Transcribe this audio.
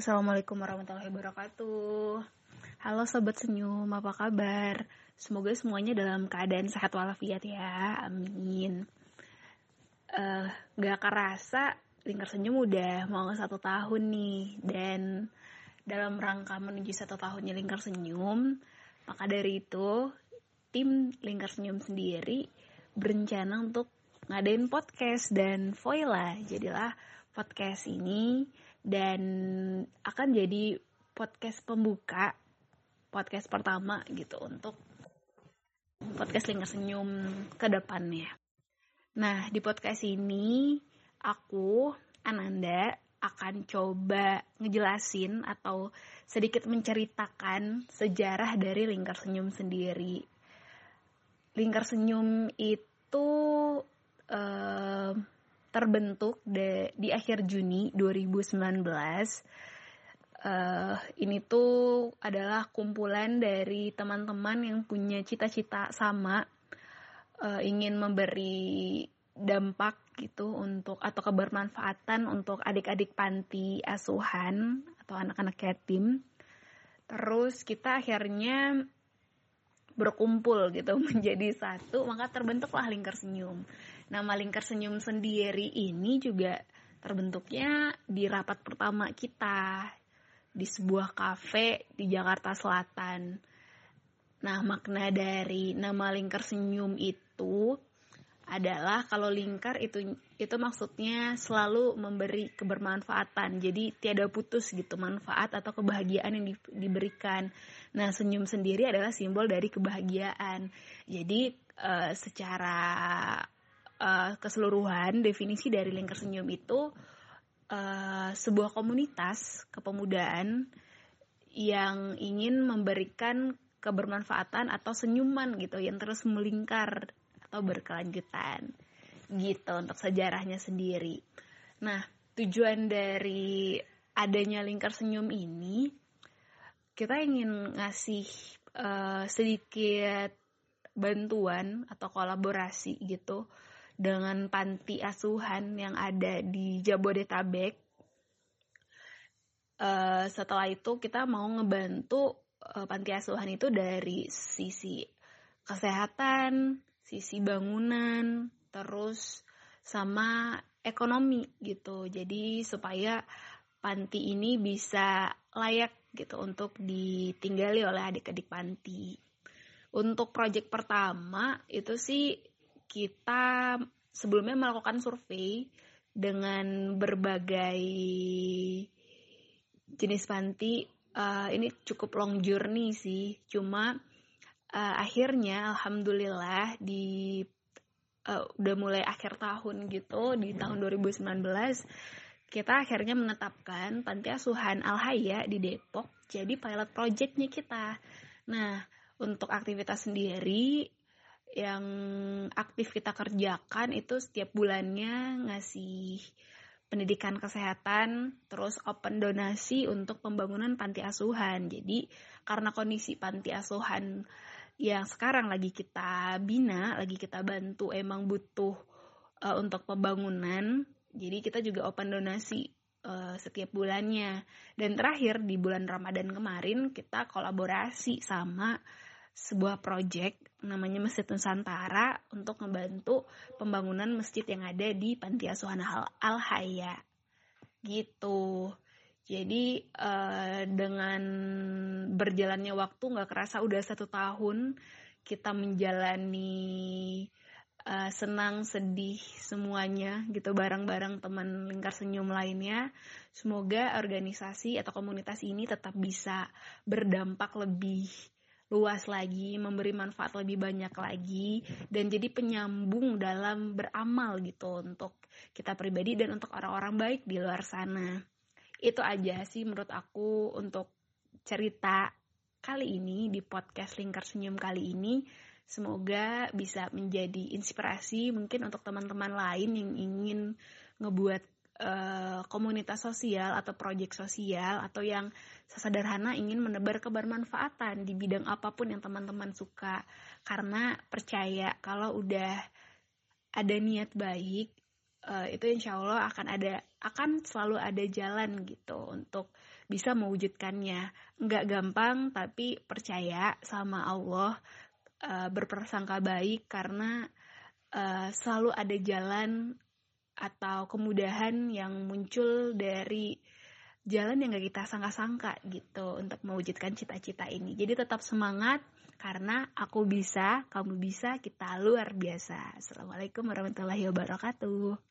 Assalamualaikum warahmatullahi wabarakatuh. Halo sobat senyum, apa kabar? Semoga semuanya dalam keadaan sehat walafiat ya, amin. Uh, gak kerasa lingkar senyum udah mau satu tahun nih dan dalam rangka menuju satu tahunnya lingkar senyum, maka dari itu tim lingkar senyum sendiri berencana untuk ngadain podcast dan Voila jadilah podcast ini dan akan jadi podcast pembuka podcast pertama gitu untuk podcast Lingkar Senyum ke depannya. Nah, di podcast ini aku Ananda akan coba ngejelasin atau sedikit menceritakan sejarah dari Lingkar Senyum sendiri. Lingkar Senyum itu uh, terbentuk de, di akhir Juni 2019. Uh, ini tuh adalah kumpulan dari teman-teman yang punya cita-cita sama, uh, ingin memberi dampak gitu untuk atau kebermanfaatan untuk adik-adik panti asuhan atau anak-anak yatim. Terus kita akhirnya berkumpul gitu menjadi satu maka terbentuklah lingkar senyum. Nama lingkar senyum sendiri ini juga terbentuknya di rapat pertama kita di sebuah kafe di Jakarta Selatan. Nah makna dari nama lingkar senyum itu adalah kalau lingkar itu itu maksudnya selalu memberi kebermanfaatan. Jadi tiada putus gitu manfaat atau kebahagiaan yang di, diberikan. Nah, senyum sendiri adalah simbol dari kebahagiaan. Jadi uh, secara uh, keseluruhan definisi dari lingkar senyum itu uh, sebuah komunitas kepemudaan yang ingin memberikan kebermanfaatan atau senyuman gitu yang terus melingkar atau berkelanjutan gitu untuk sejarahnya sendiri. Nah, tujuan dari adanya lingkar senyum ini kita ingin ngasih uh, sedikit bantuan atau kolaborasi gitu dengan panti asuhan yang ada di Jabodetabek. Uh, setelah itu kita mau ngebantu uh, panti asuhan itu dari sisi kesehatan, sisi bangunan, terus sama ekonomi gitu. Jadi supaya panti ini bisa layak gitu untuk ditinggali oleh adik-adik panti. Untuk proyek pertama itu sih kita sebelumnya melakukan survei dengan berbagai jenis panti. Uh, ini cukup long journey sih, cuma uh, akhirnya alhamdulillah di uh, udah mulai akhir tahun gitu di tahun 2019 kita akhirnya menetapkan panti asuhan Al Haya di Depok jadi pilot projectnya kita. Nah untuk aktivitas sendiri yang aktif kita kerjakan itu setiap bulannya ngasih pendidikan kesehatan, terus open donasi untuk pembangunan panti asuhan. Jadi karena kondisi panti asuhan yang sekarang lagi kita bina, lagi kita bantu emang butuh uh, untuk pembangunan. Jadi kita juga open donasi uh, setiap bulannya. Dan terakhir di bulan Ramadan kemarin kita kolaborasi sama sebuah project namanya Masjid Nusantara untuk membantu pembangunan masjid yang ada di Panti Asuhan Al Haya. Gitu. Jadi uh, dengan berjalannya waktu nggak kerasa udah satu tahun kita menjalani uh, senang sedih semuanya gitu bareng-bareng teman lingkar senyum lainnya. Semoga organisasi atau komunitas ini tetap bisa berdampak lebih luas lagi, memberi manfaat lebih banyak lagi, dan jadi penyambung dalam beramal gitu untuk kita pribadi dan untuk orang-orang baik di luar sana itu aja sih menurut aku untuk cerita kali ini di podcast Lingkar Senyum kali ini. Semoga bisa menjadi inspirasi mungkin untuk teman-teman lain yang ingin ngebuat uh, komunitas sosial atau proyek sosial atau yang sesederhana ingin menebar kebermanfaatan di bidang apa pun yang teman-teman suka. Karena percaya kalau udah ada niat baik uh, itu insya Allah akan ada akan selalu ada jalan gitu untuk bisa mewujudkannya nggak gampang tapi percaya sama Allah uh, berprasangka baik karena uh, selalu ada jalan atau kemudahan yang muncul dari jalan yang gak kita sangka-sangka gitu untuk mewujudkan cita-cita ini. Jadi tetap semangat karena aku bisa, kamu bisa, kita luar biasa. Assalamualaikum warahmatullahi wabarakatuh.